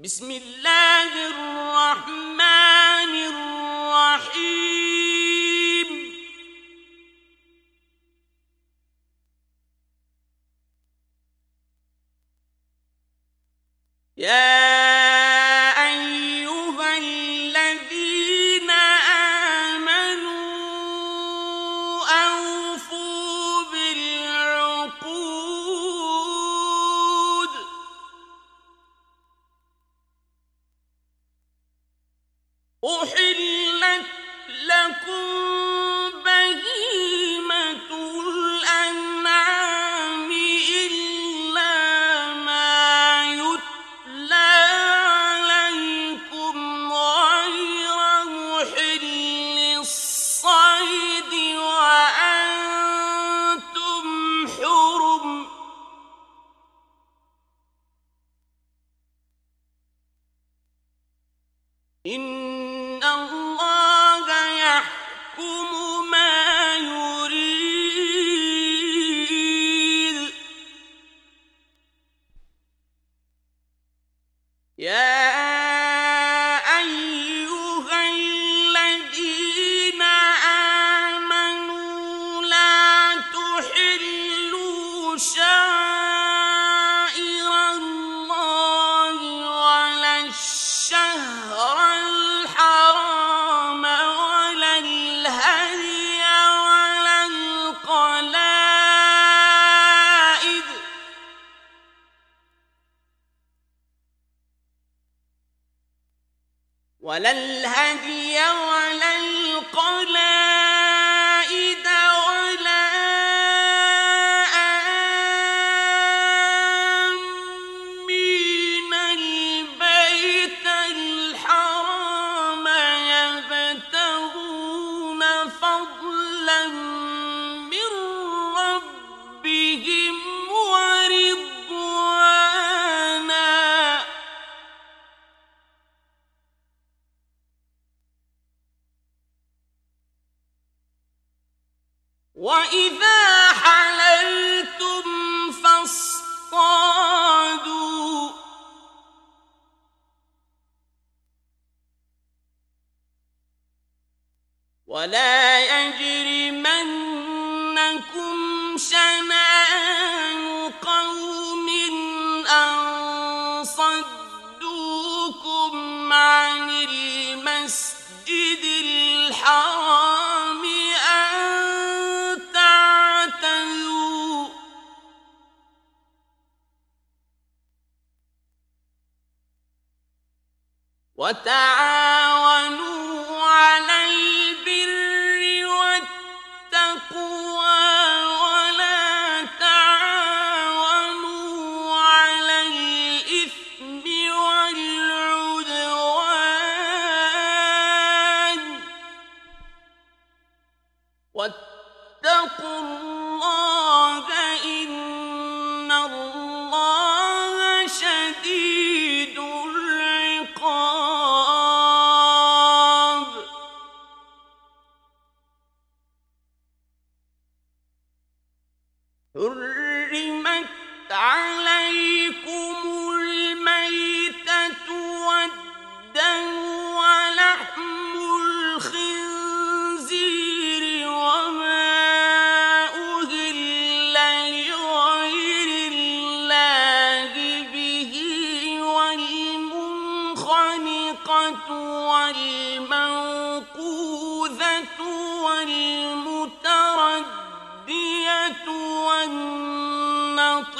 بسم الله الرحمن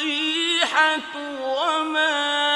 والنطيحة وما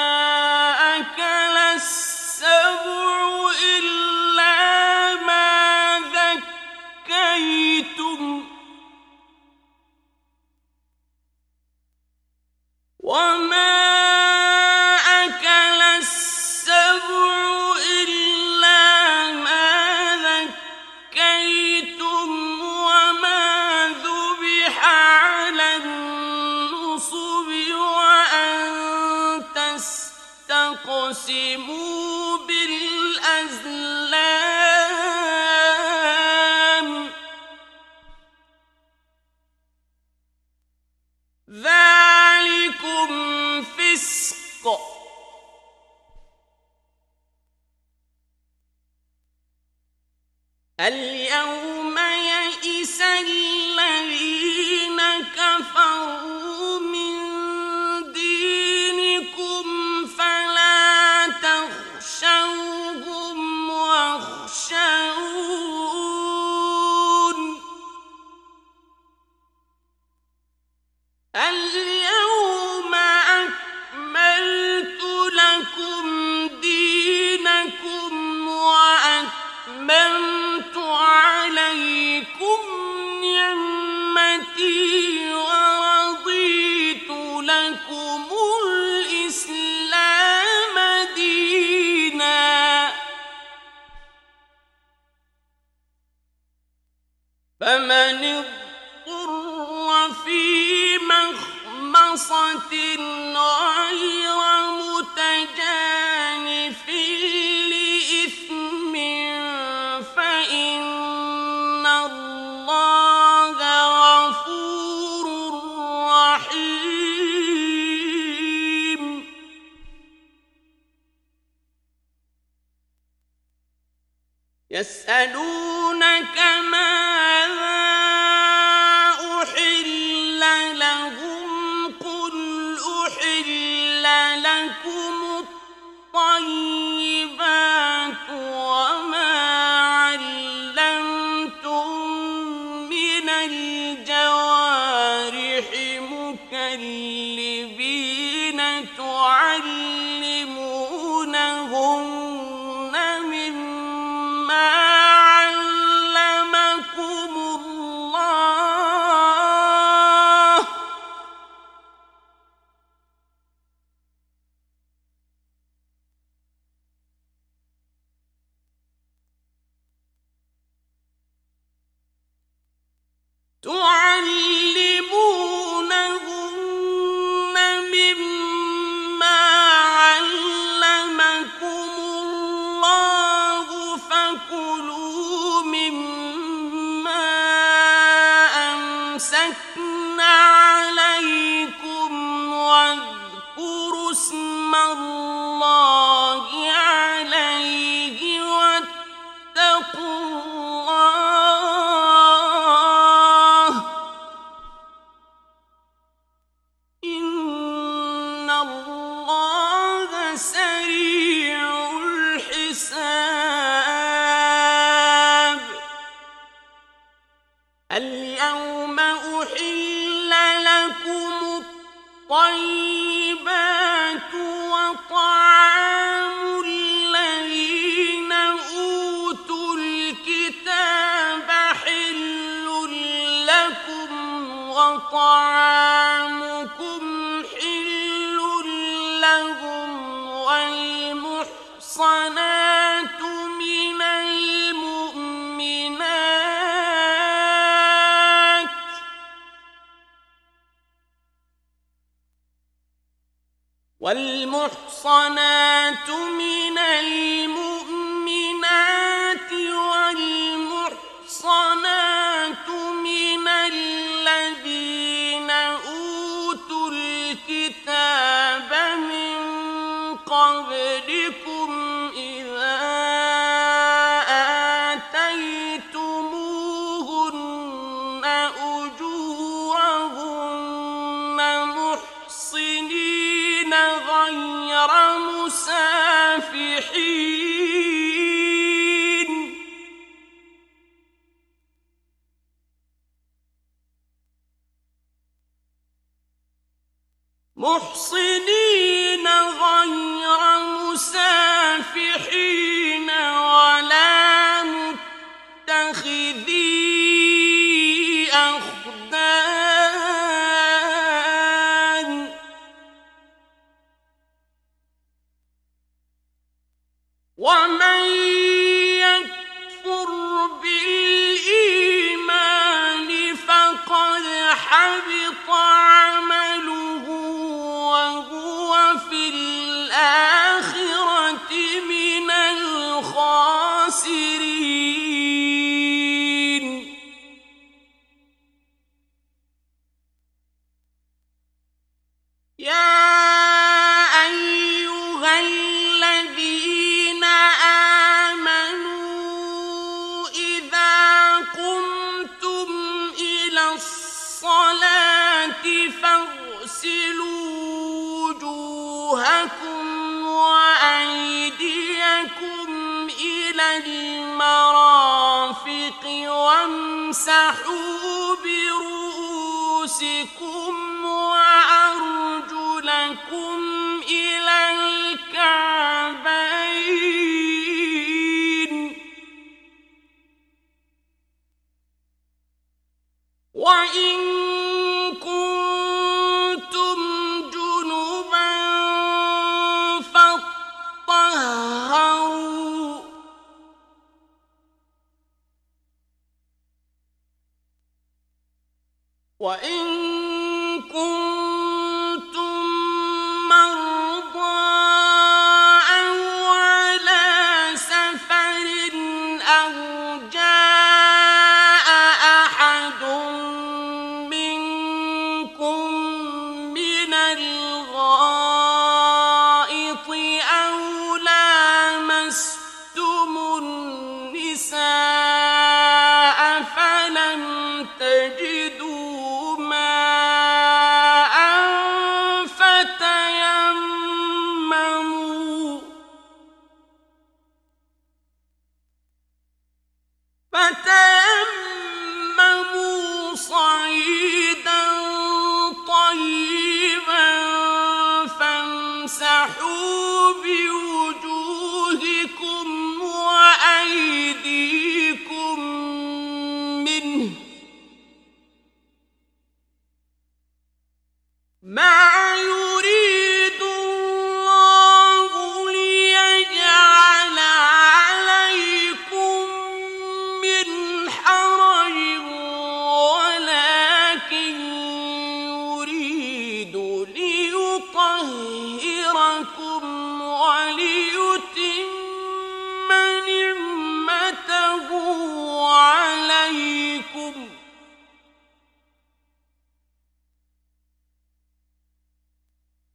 والمحصنات من المؤمنات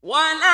ولا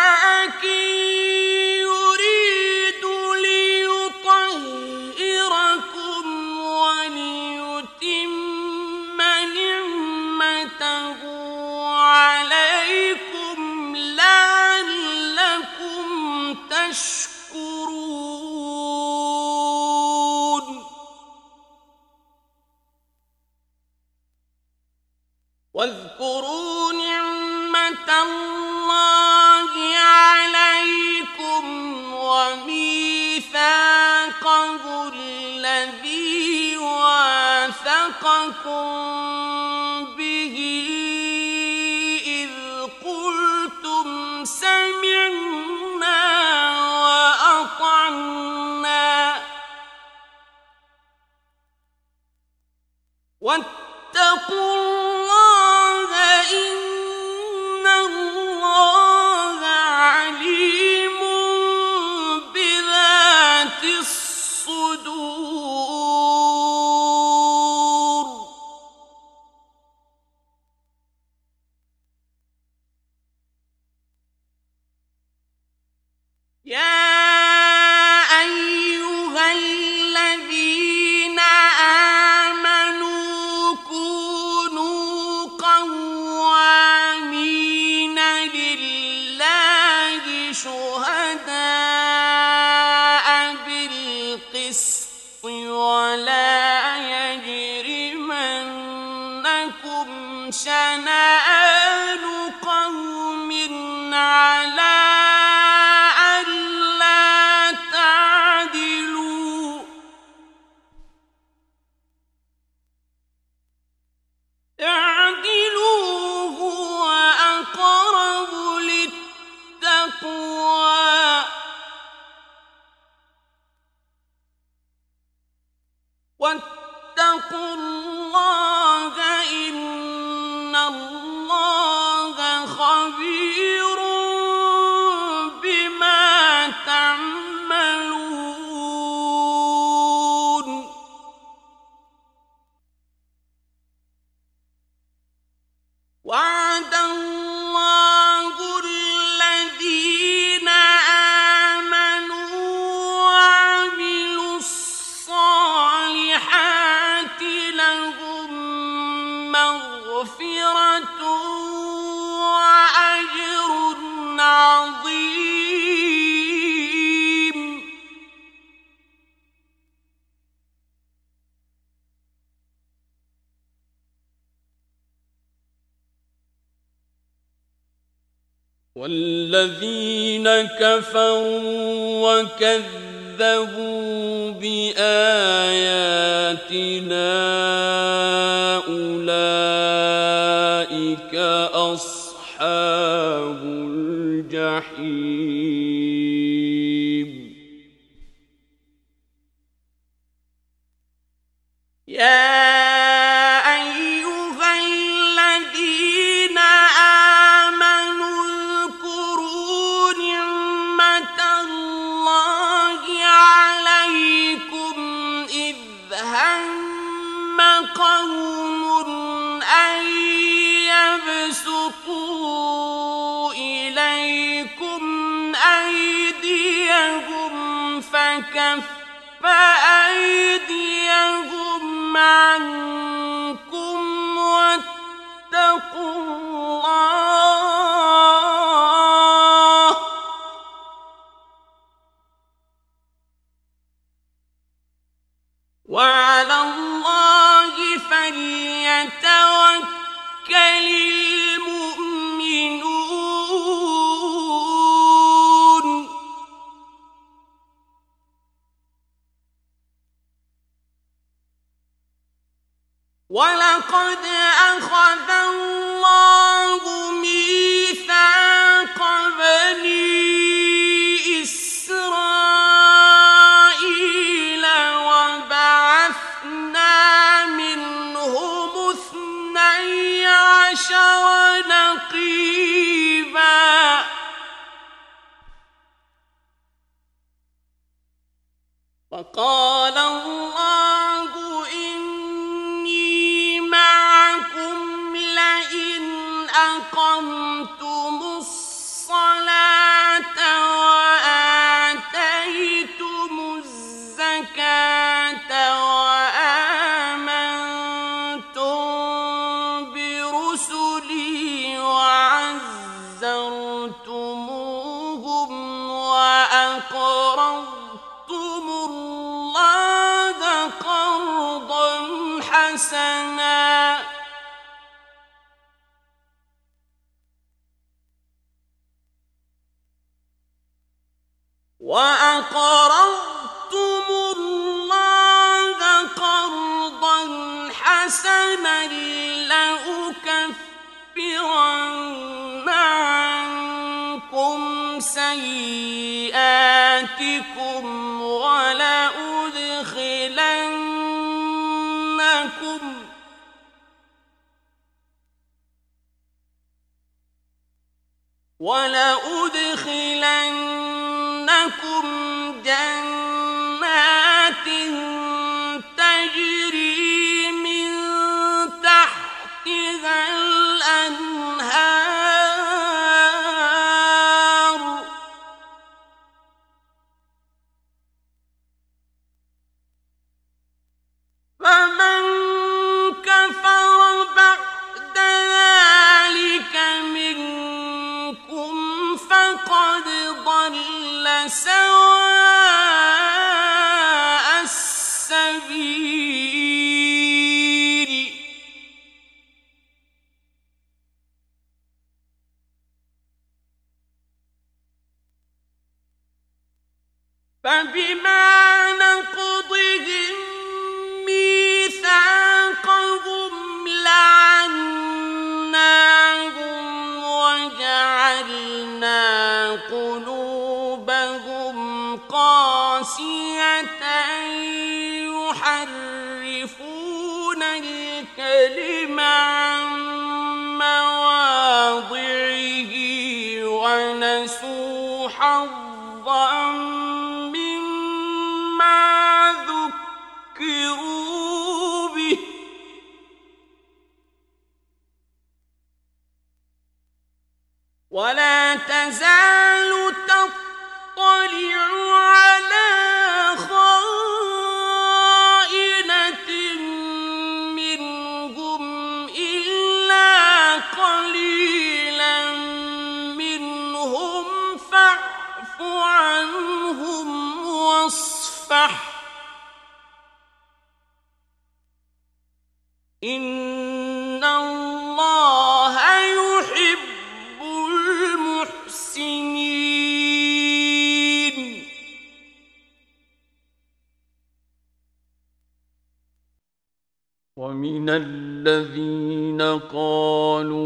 ومن الذين قالوا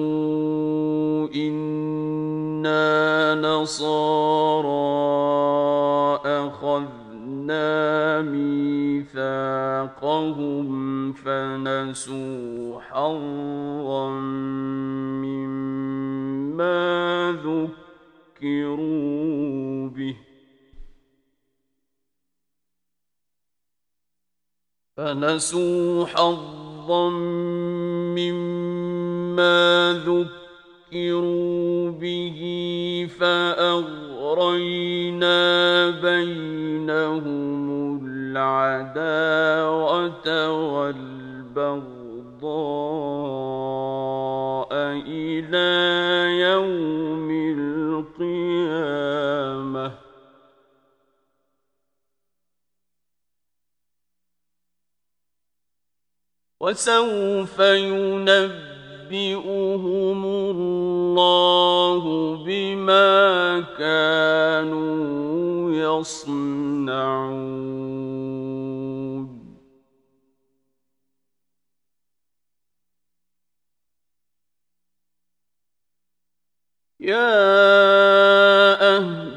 إنا نصارى أخذنا ميثاقهم فنسوا حظا مما ذكروا. فنسوا حظا مما ذكروا به فأغرينا بينهم العداوة والبغضاء إلى يوم وسوف ينبئهم الله بما كانوا يصنعون. يا أهل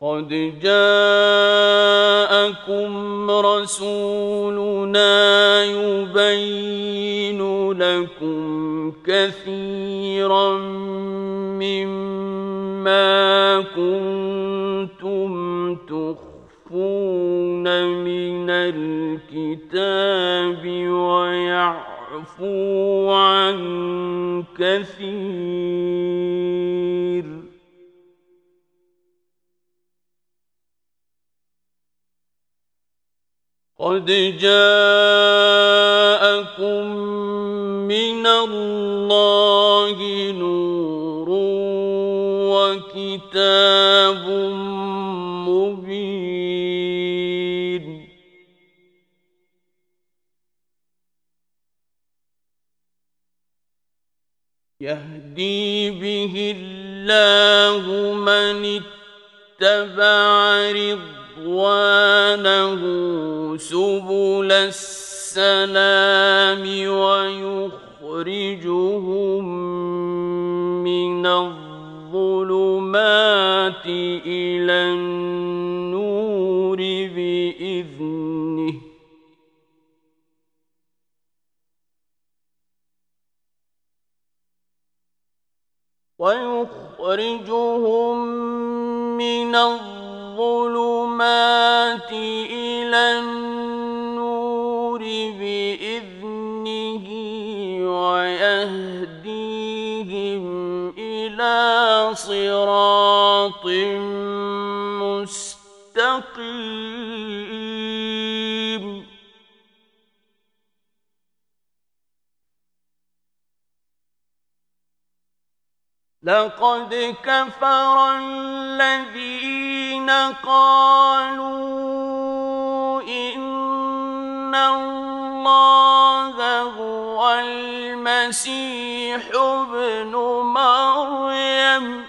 قد جاءكم رسولنا يبين لكم كثيرا مما كنتم تخفون من الكتاب ويعفو عن كثير. قد جاءكم من الله نور وكتاب مبين. يهدي به الله من اتبع رضوانه رضوانه سبل السلام ويخرجهم من الظلمات إلى النور بإذنه. ويخرجهم من الظلمات إلى النور لقد كفر الذين قالوا إن الله هو المسيح ابن مريم.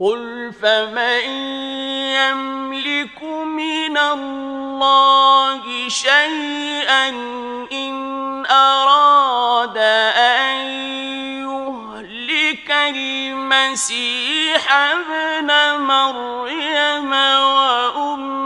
قل فمن يملك من الله شيئا إن أراد أن يهلك المسيح ابن مريم وأمه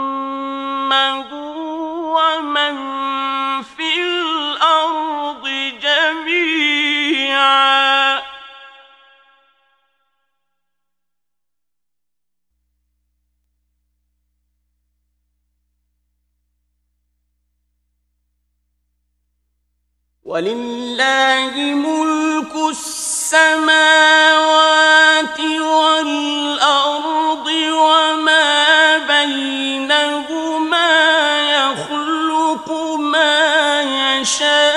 ولله ملك السماوات والأرض وما بينهما يخلق ما يشاء.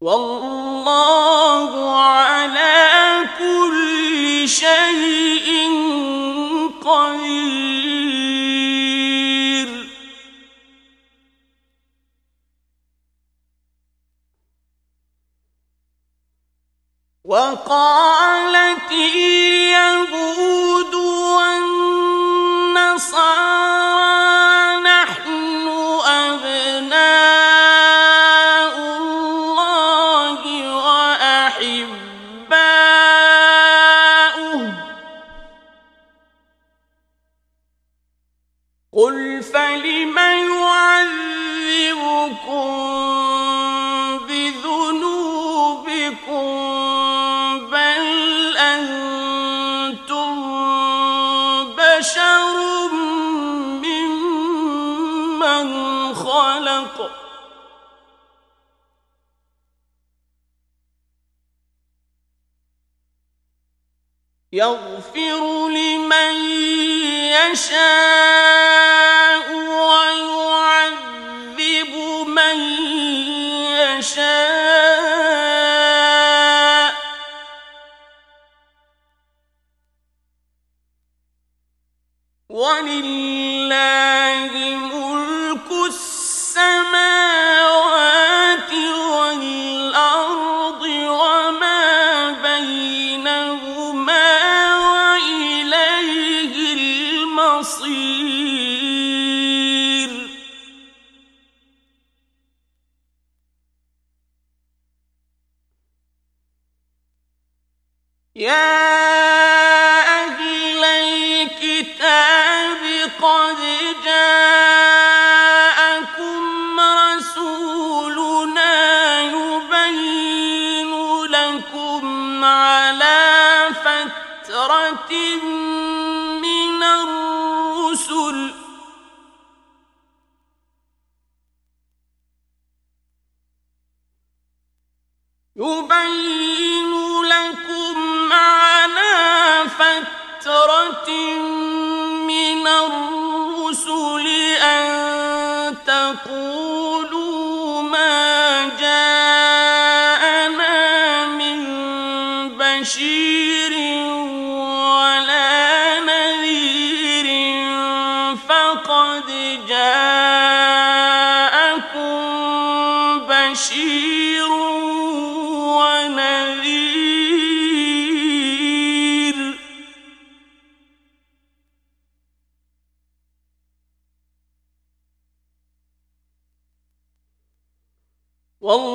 والله شيء قدير. وقالت اليهود والنصارى يغفر لمن يشاء. والله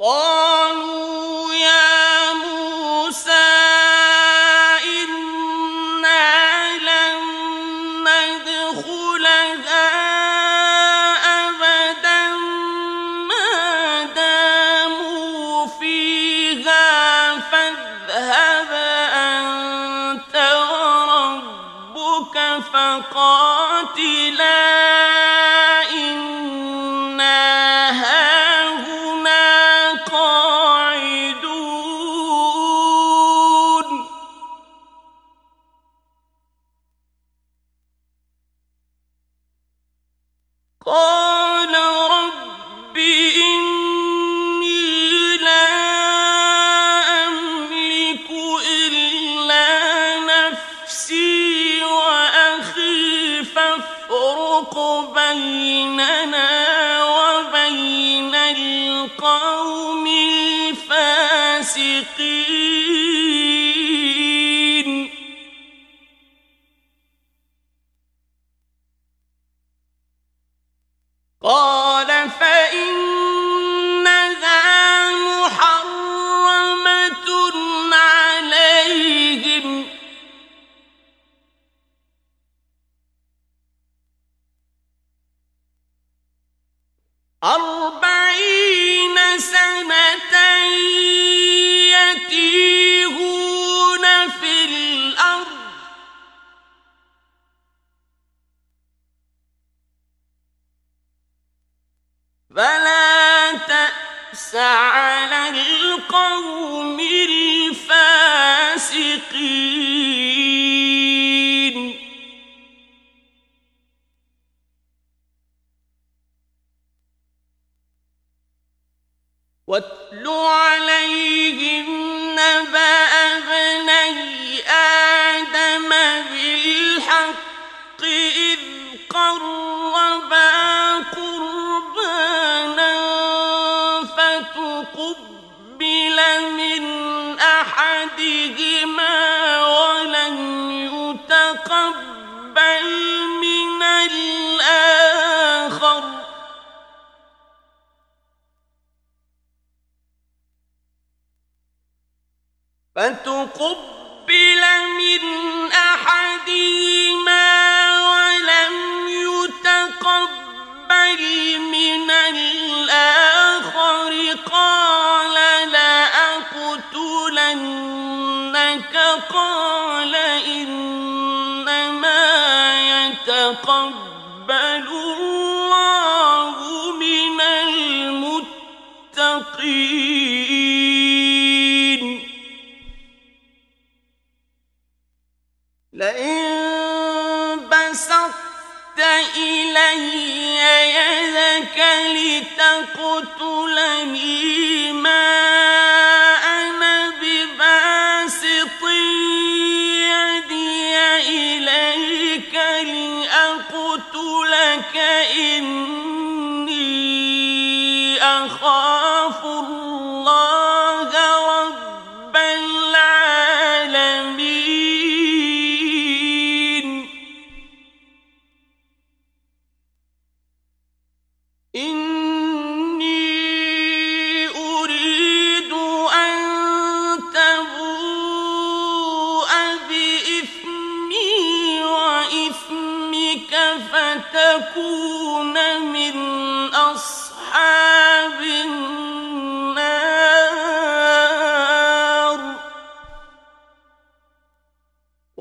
المتقين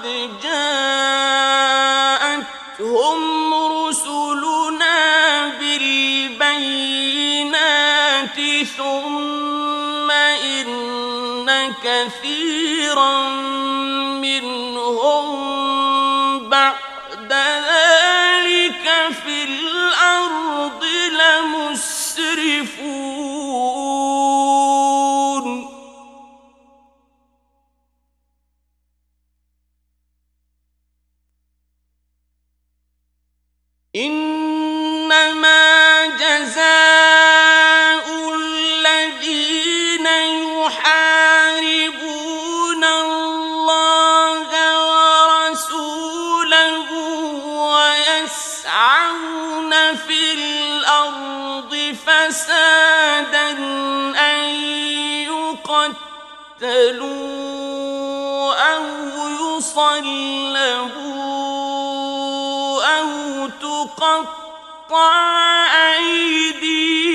ولقد جاءتهم رسلنا بالبينات كثيرا يقتلوا أو يصلبوا أو تقطع أيديهم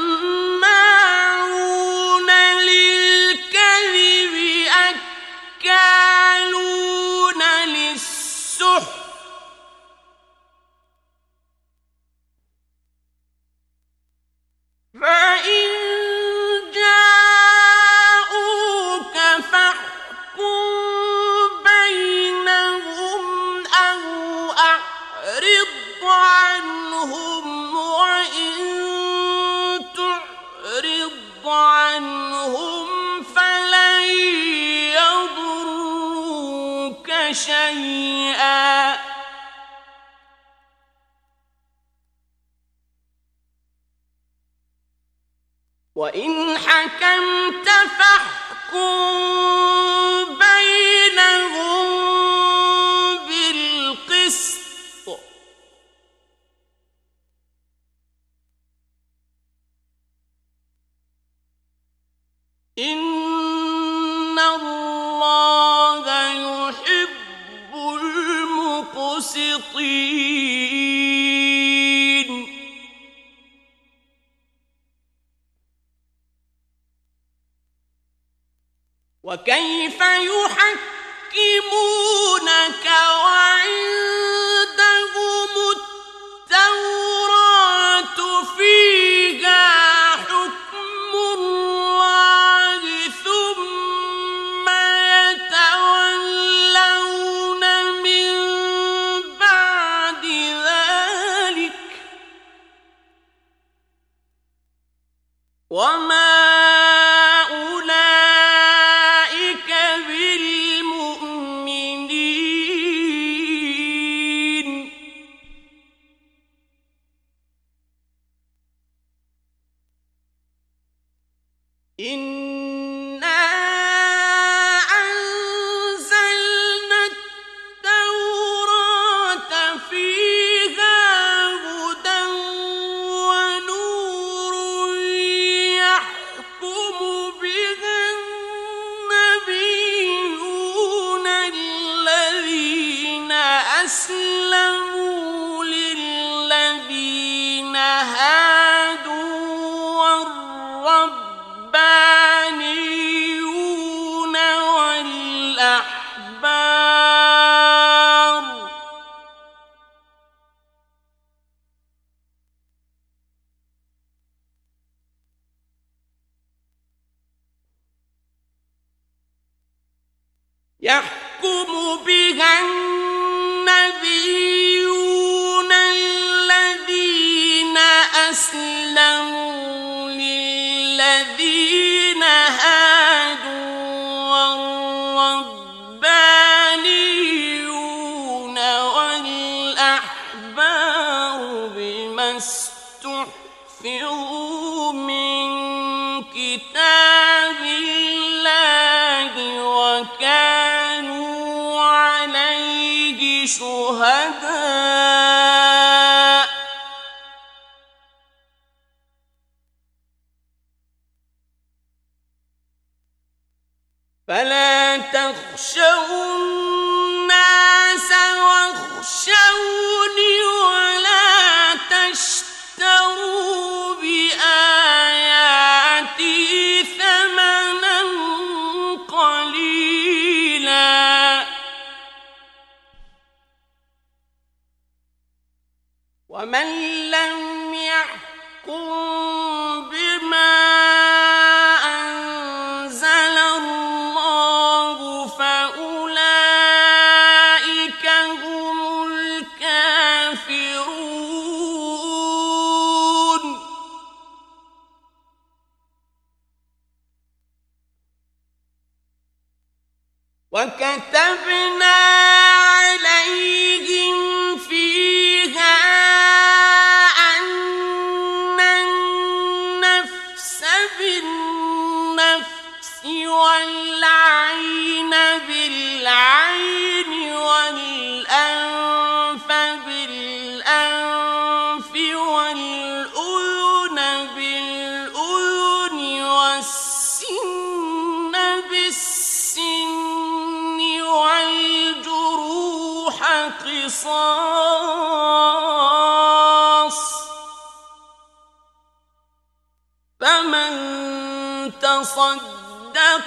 فاحكم ومن لم يحكم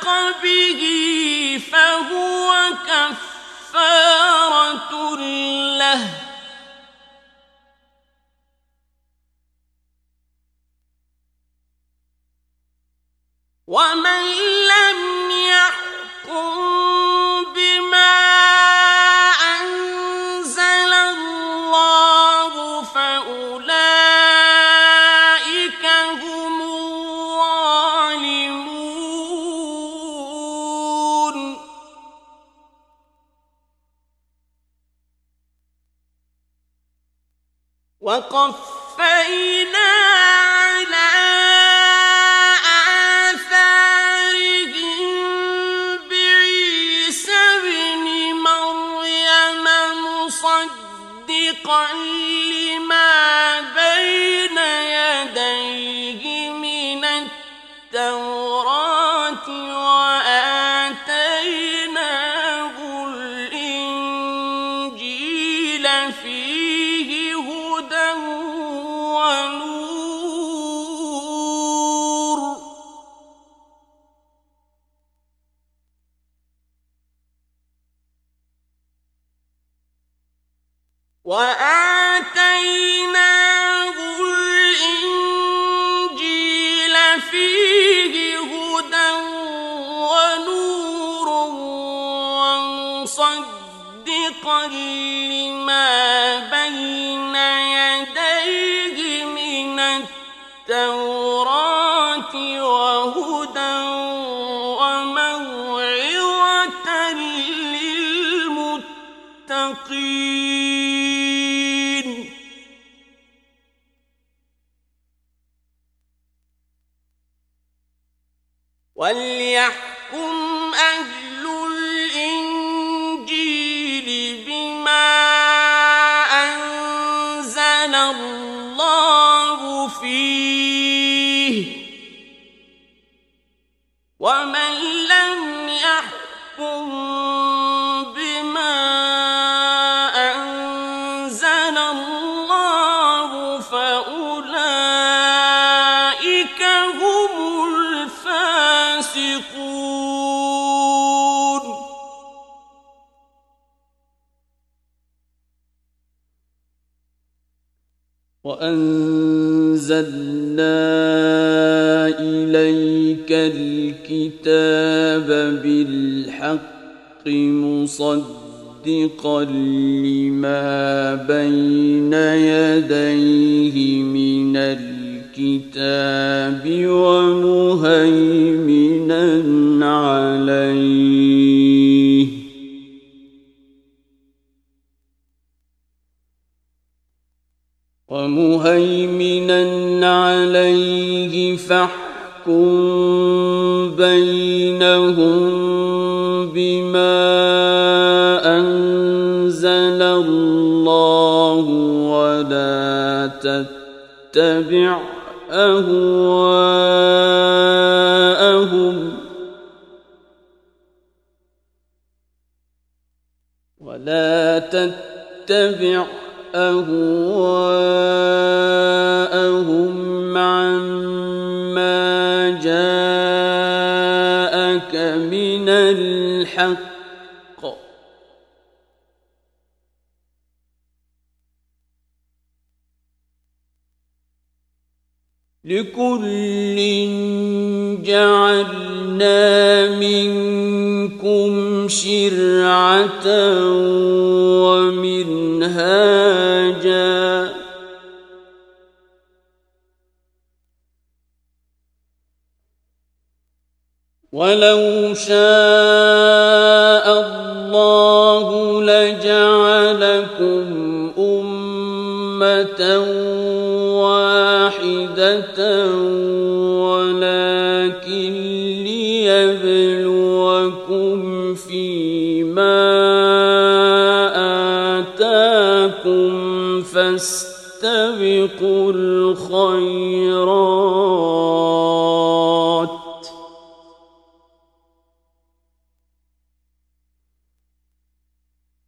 ألحق به فهو كفارة له. ومهيمنا عليه ومهيمنا عليه فاحكم بينهم بما أنزل الله ولا تتبع أهواءهم. ولا تتبع أهواءهم عما جاءك من الحق. لكل جعلنا منكم شرعة ومنهاجا. ولو شاء فاستبقوا الخيرات.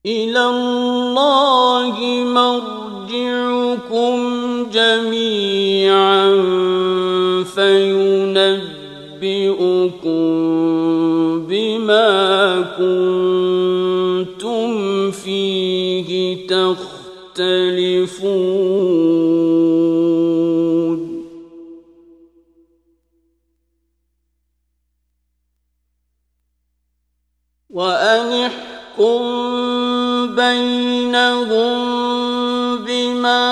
إلى الله مرجعكم جميعا فينبئكم بما كنتم فيه تختلفون وأن بينهم بما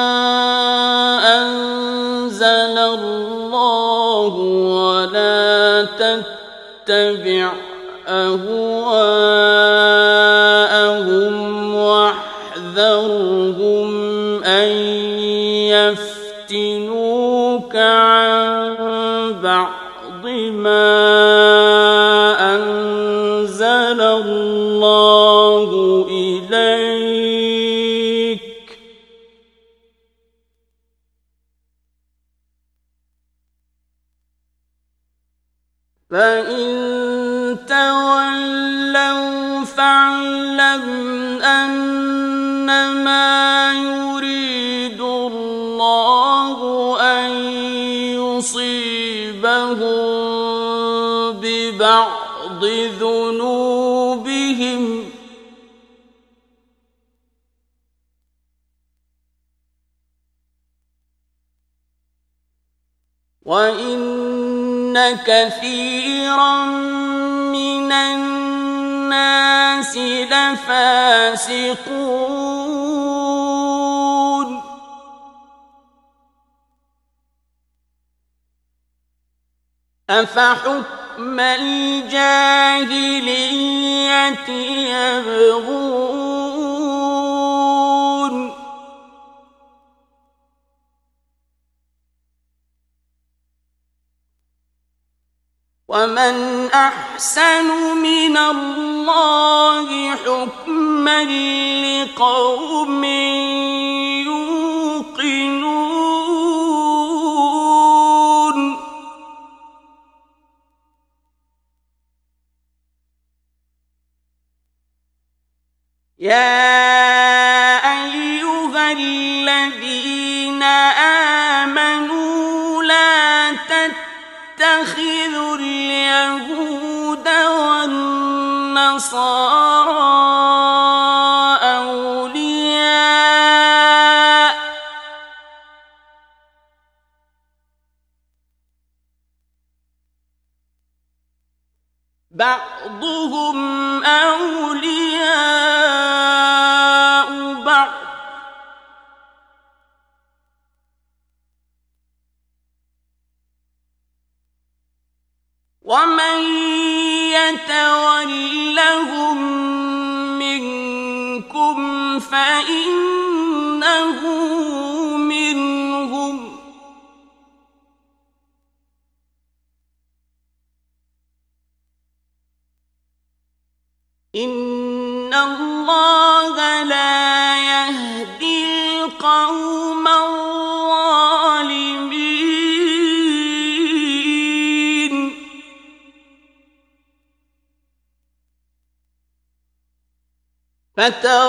أنزل الله ولا تتبع أهواءهم. بعض ما أنزل الله إليك. فإن وإن كثيرا من الناس لفاسقون أفحكم الجاهلية يبغون ومن أحسن من الله حكما لقوم يوقنون يا صَائِمًا رحمه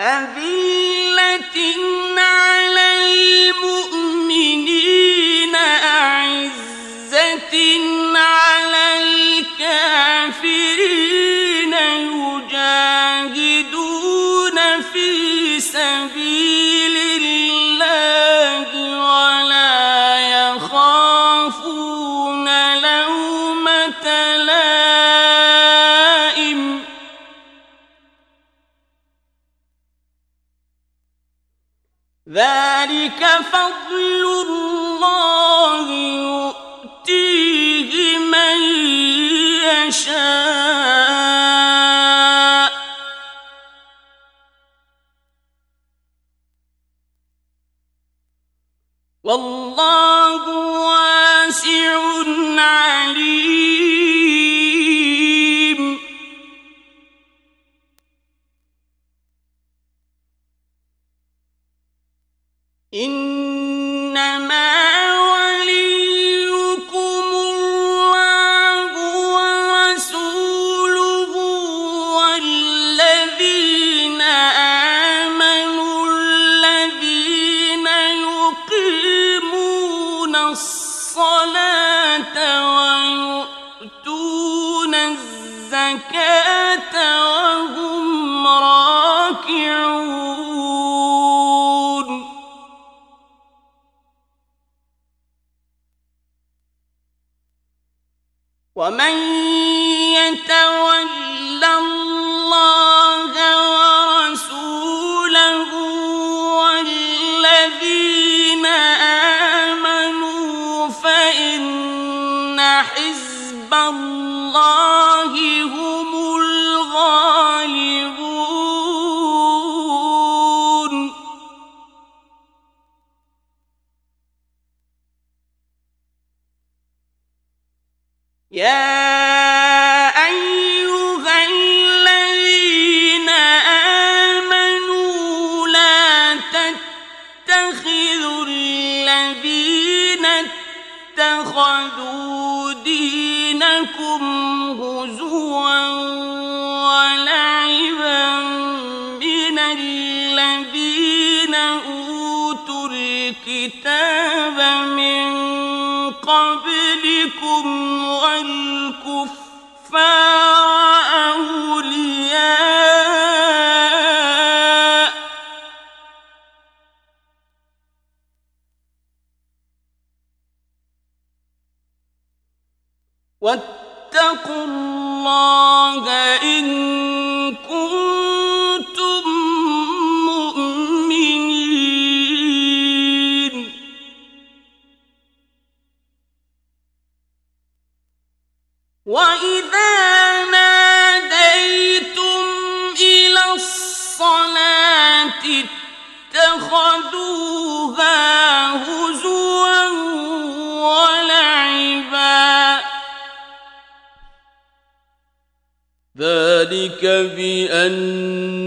أذلة فضل الله يؤتيه من يشاء الله الكتاب من قبلكم والكفار أولياء واتقوا الله بأنهم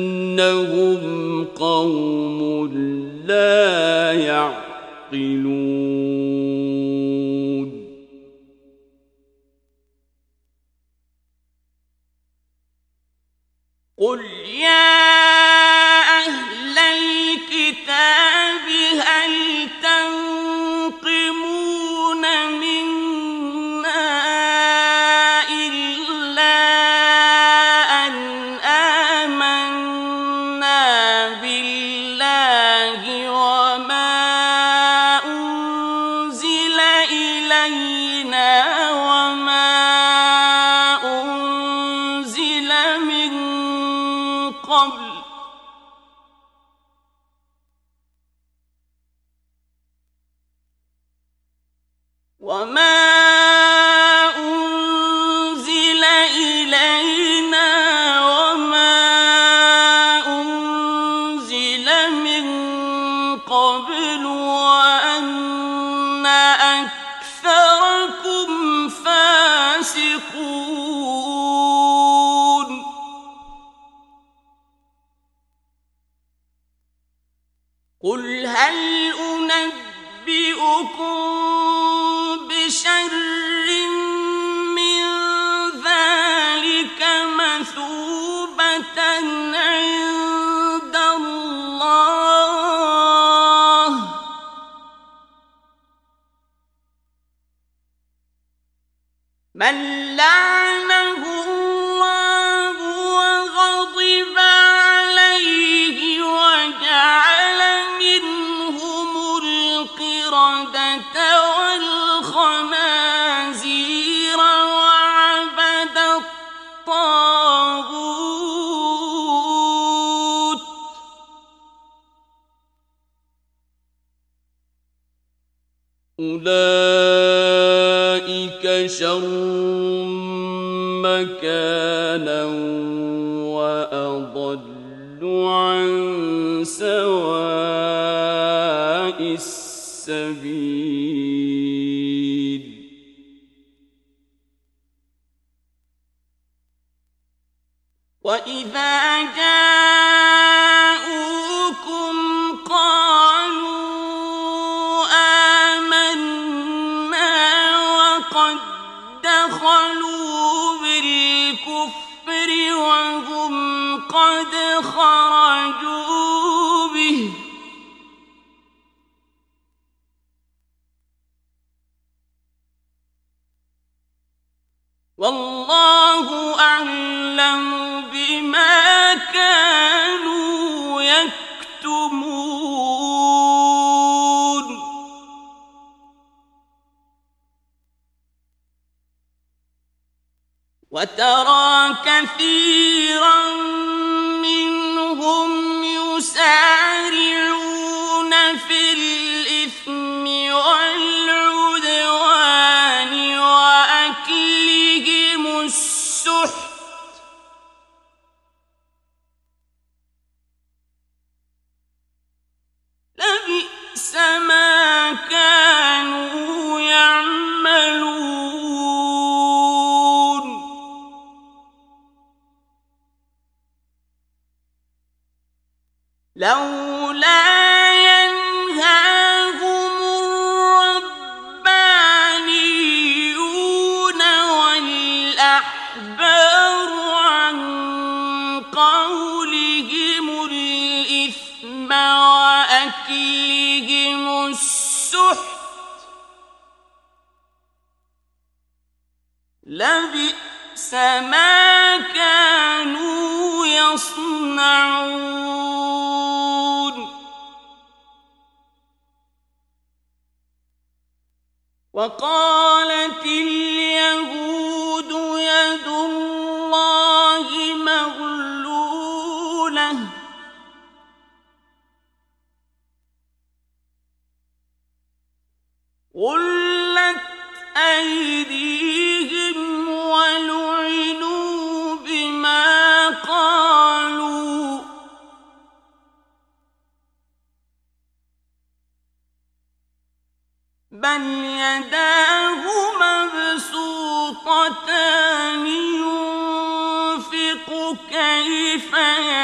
بل يداه مبسوطتان ينفق كيف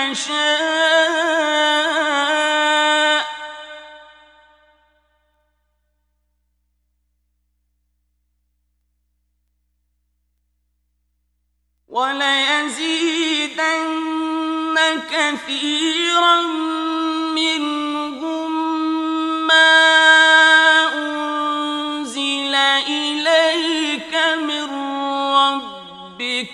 يشاء وليزيدن كثيرا من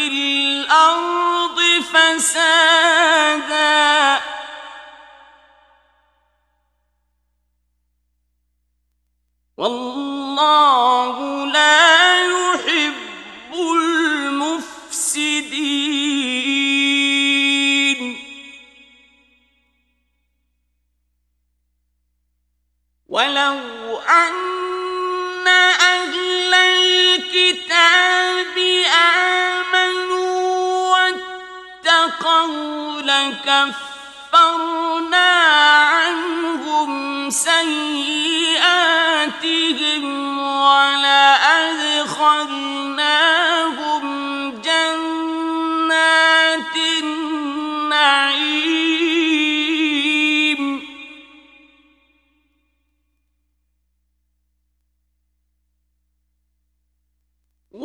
في الأرض فسادا. والله لا يحب المفسدين. ولو أن الكتاب آمنوا واتقوا لكفرنا عنهم سيئاتهم ولأدخلناهم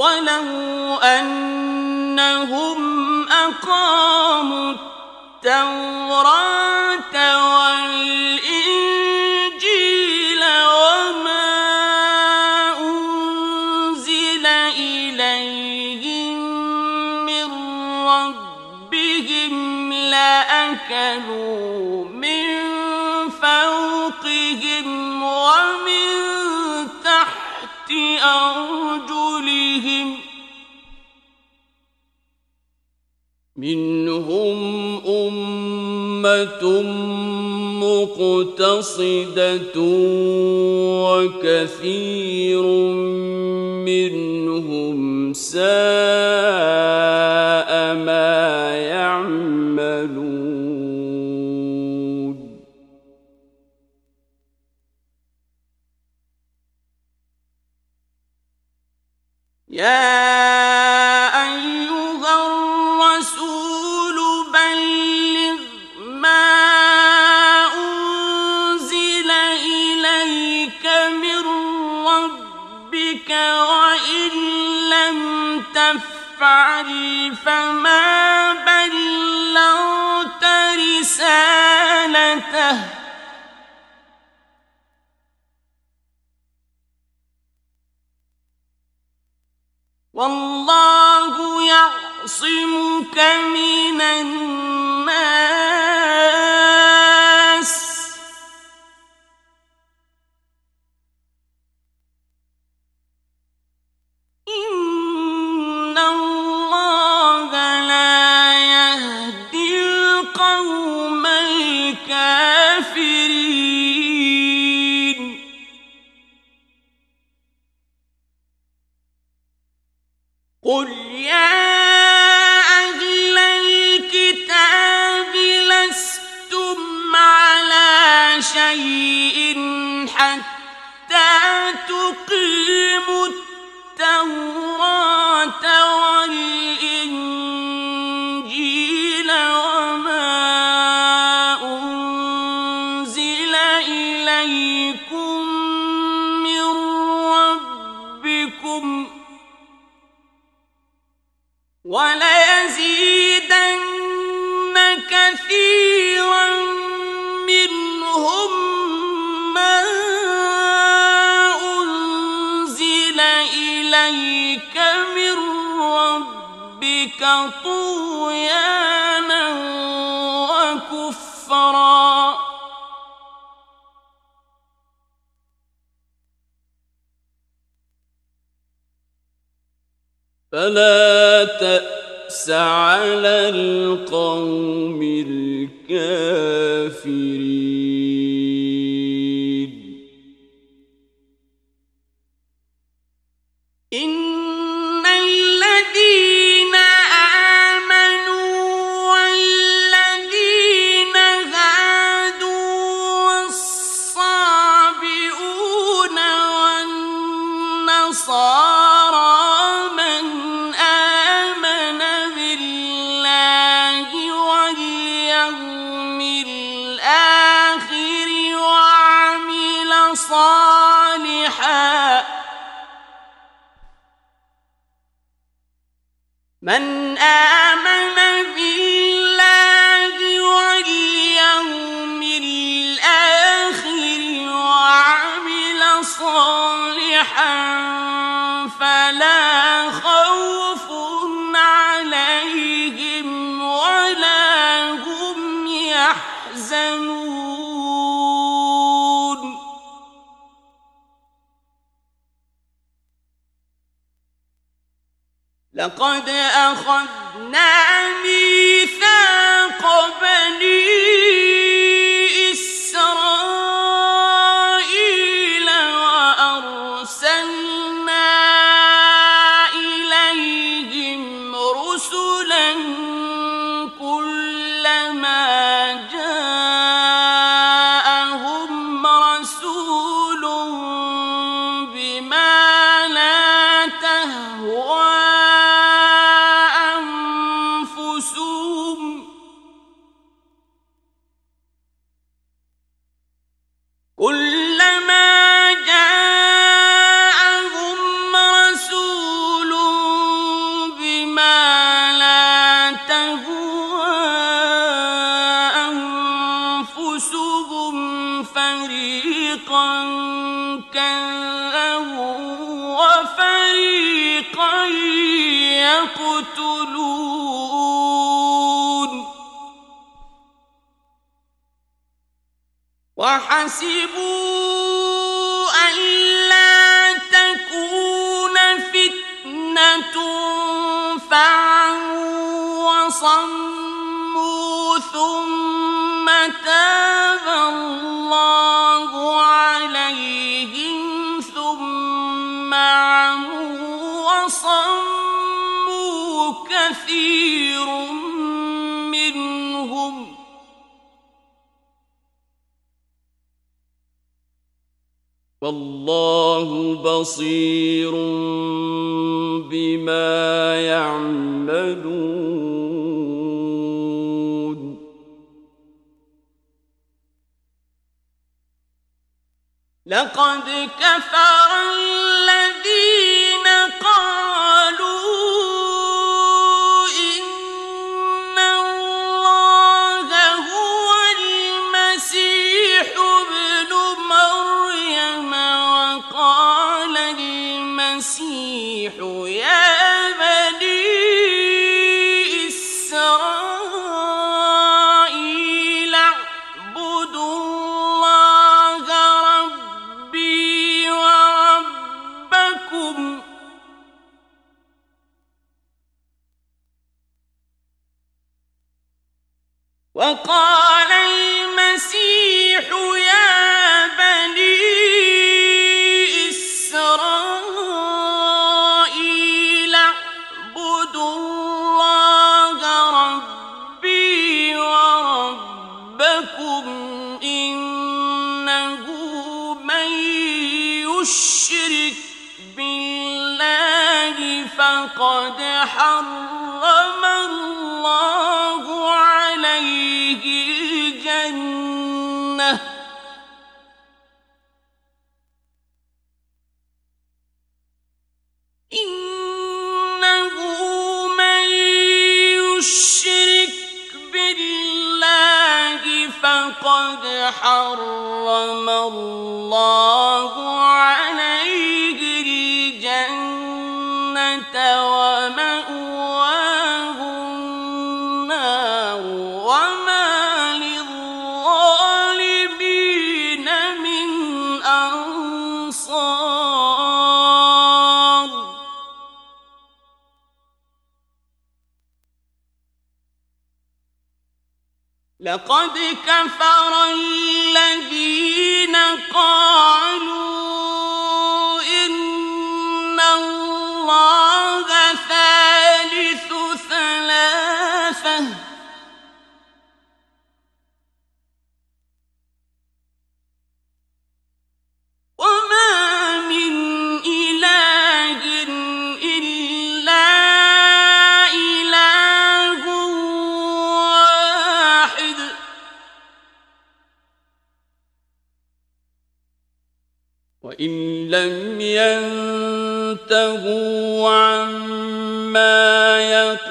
ولو أنهم أقاموا التوراة منهم أمة مقتصدة وكثير منهم ساء ما يعملون. يا تفعل فما بلغت رسالته. والله يعصمك من الناس. كثير والله بصير بما يعملون. لقد كفر الذين حرم الله عليه الجنة ومأواه لقد كفر الذين قالوا ينتهوا عما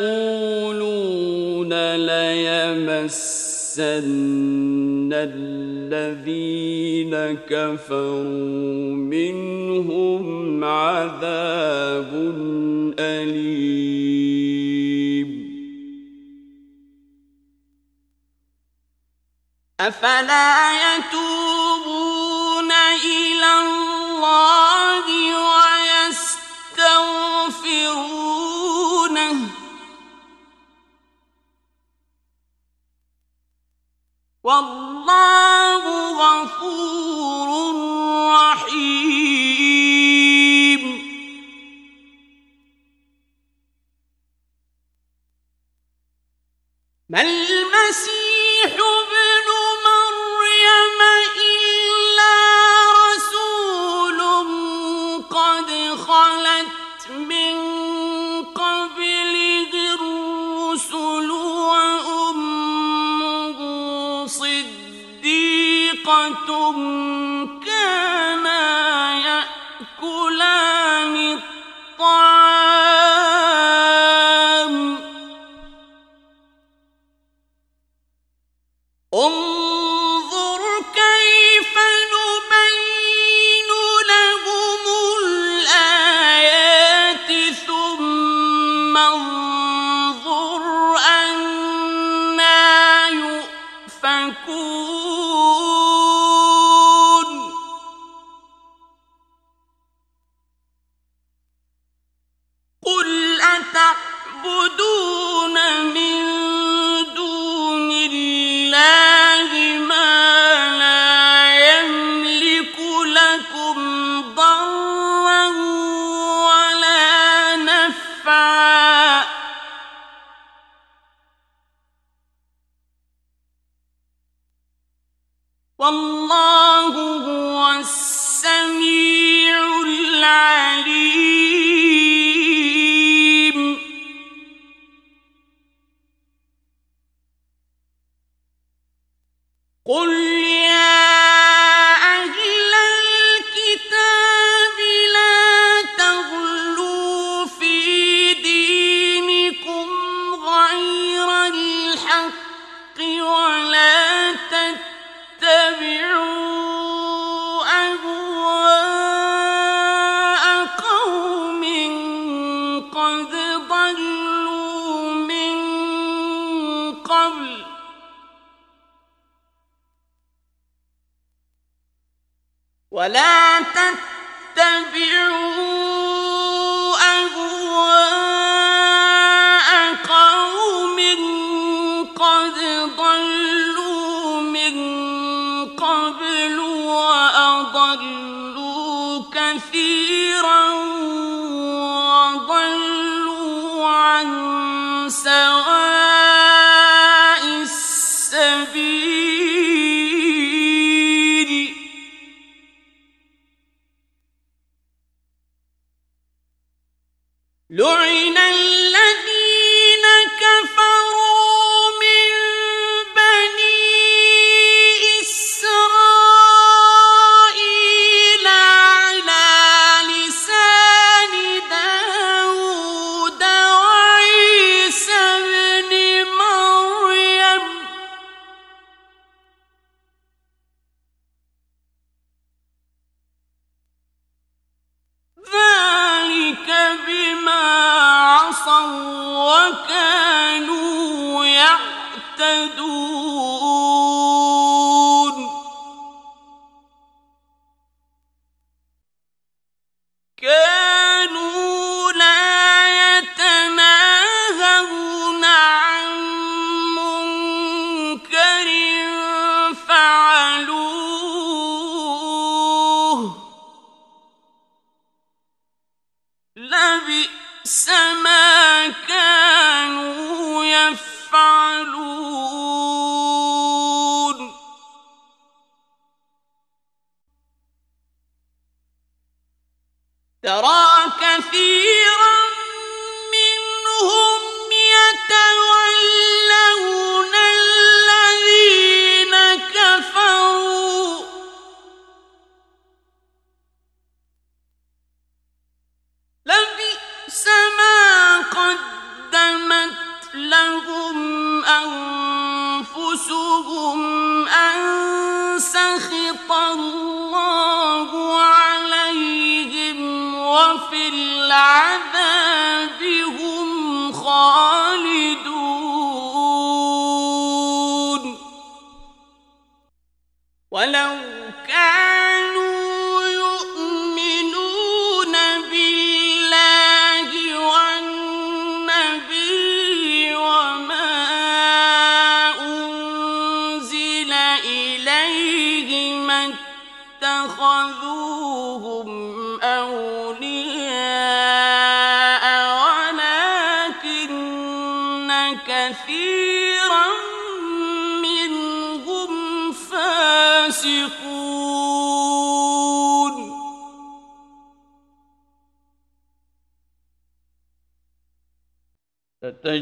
يقولون ليمسن الذين كفروا منهم عذاب أليم أفلا يتوبون إلى الله والله غفور رحيم. ما المسيح صديقة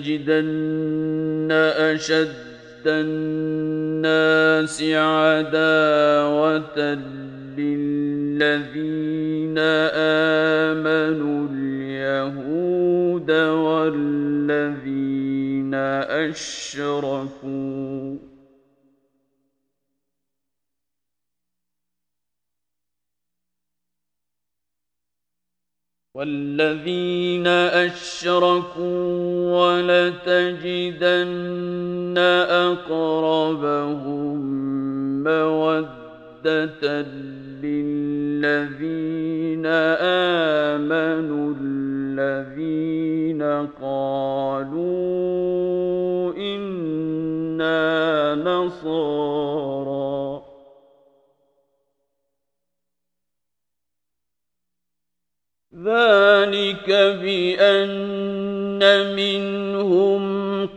لتجدن أشد الناس عداوة للذين آمنوا اليهود والذين أشركوا والذين أشركوا ولتجدن أقربهم مودة للذين آمنوا الذين قالوا إنا نصارى ذلك بأن منهم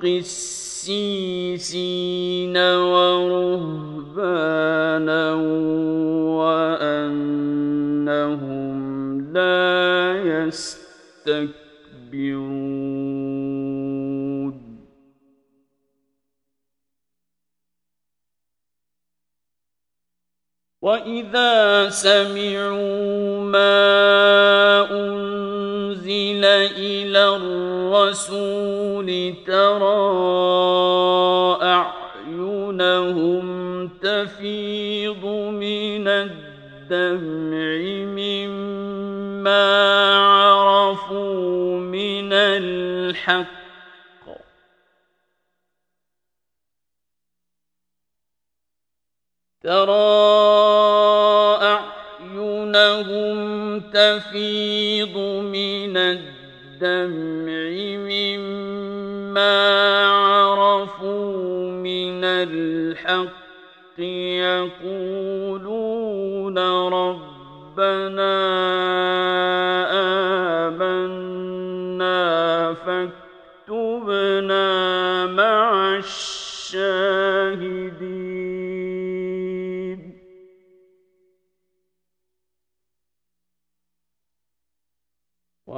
قسيسين ورهبانا وأنهم لا يستكبرون. وإذا سمعوا ما أنزل إلى الرسول ترى أعينهم تفيض من الدمع مما عرفوا من الحق ترى أعينهم تفيض من الدمع مما عرفوا من الحق يقولون ربنا آمنا فاكتبنا مع الشاهدين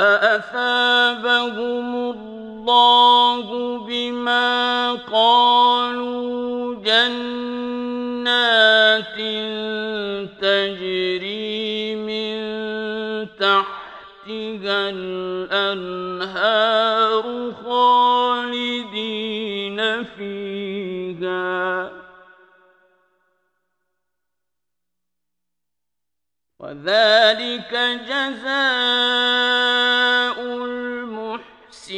فأثابهم الله بما قالوا جنات تجري من تحتها الأنهار خالدين وذلك جزاء المحسنين.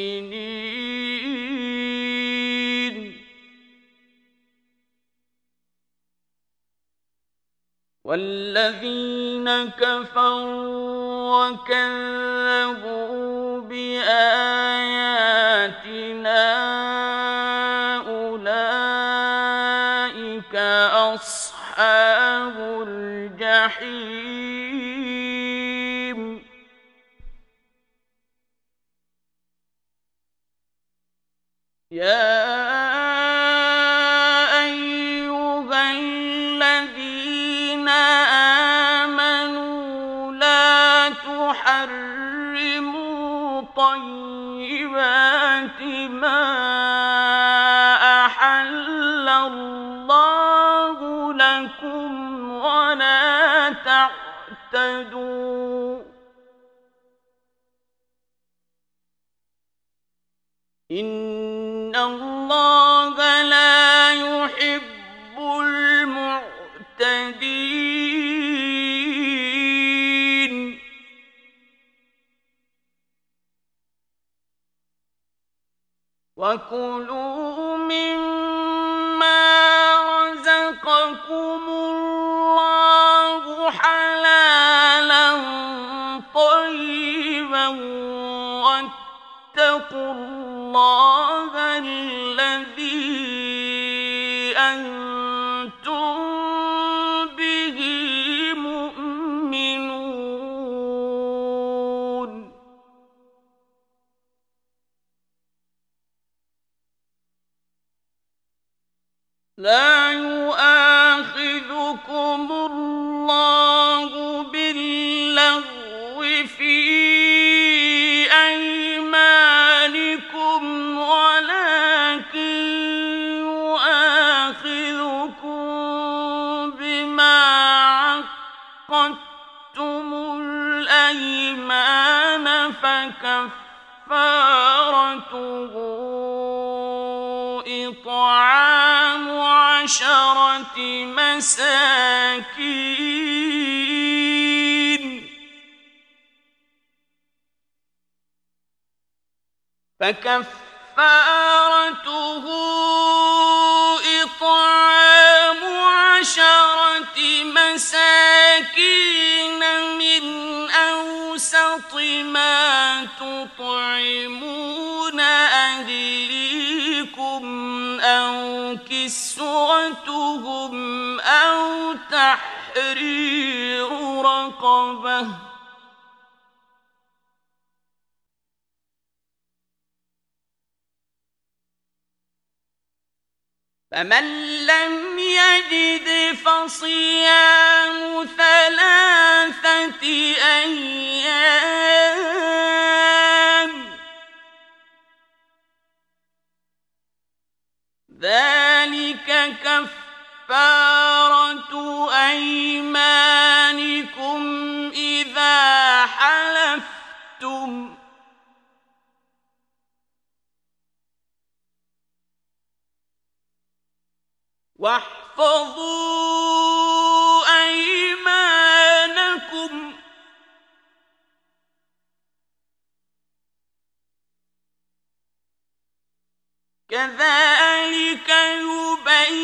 والذين كفروا وكذبوا بآياتنا يا وكلوا مما عشرة مساكين. فكفارته إطعام عشرة مساكين من أوسط ما تطعمون أهليكم أو كس كسوتهم أو تحرير رقبة. فمن لم يجد فصيام ثلاثة أيام ذلك كفارة أيمانكم إذا حلفتم. واحفظوا أيمانكم كذلك يبين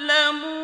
اعلموا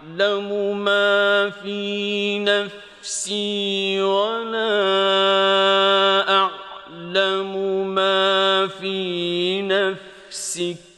تعلم ما في نفسي ولا أعلم ما في نفسك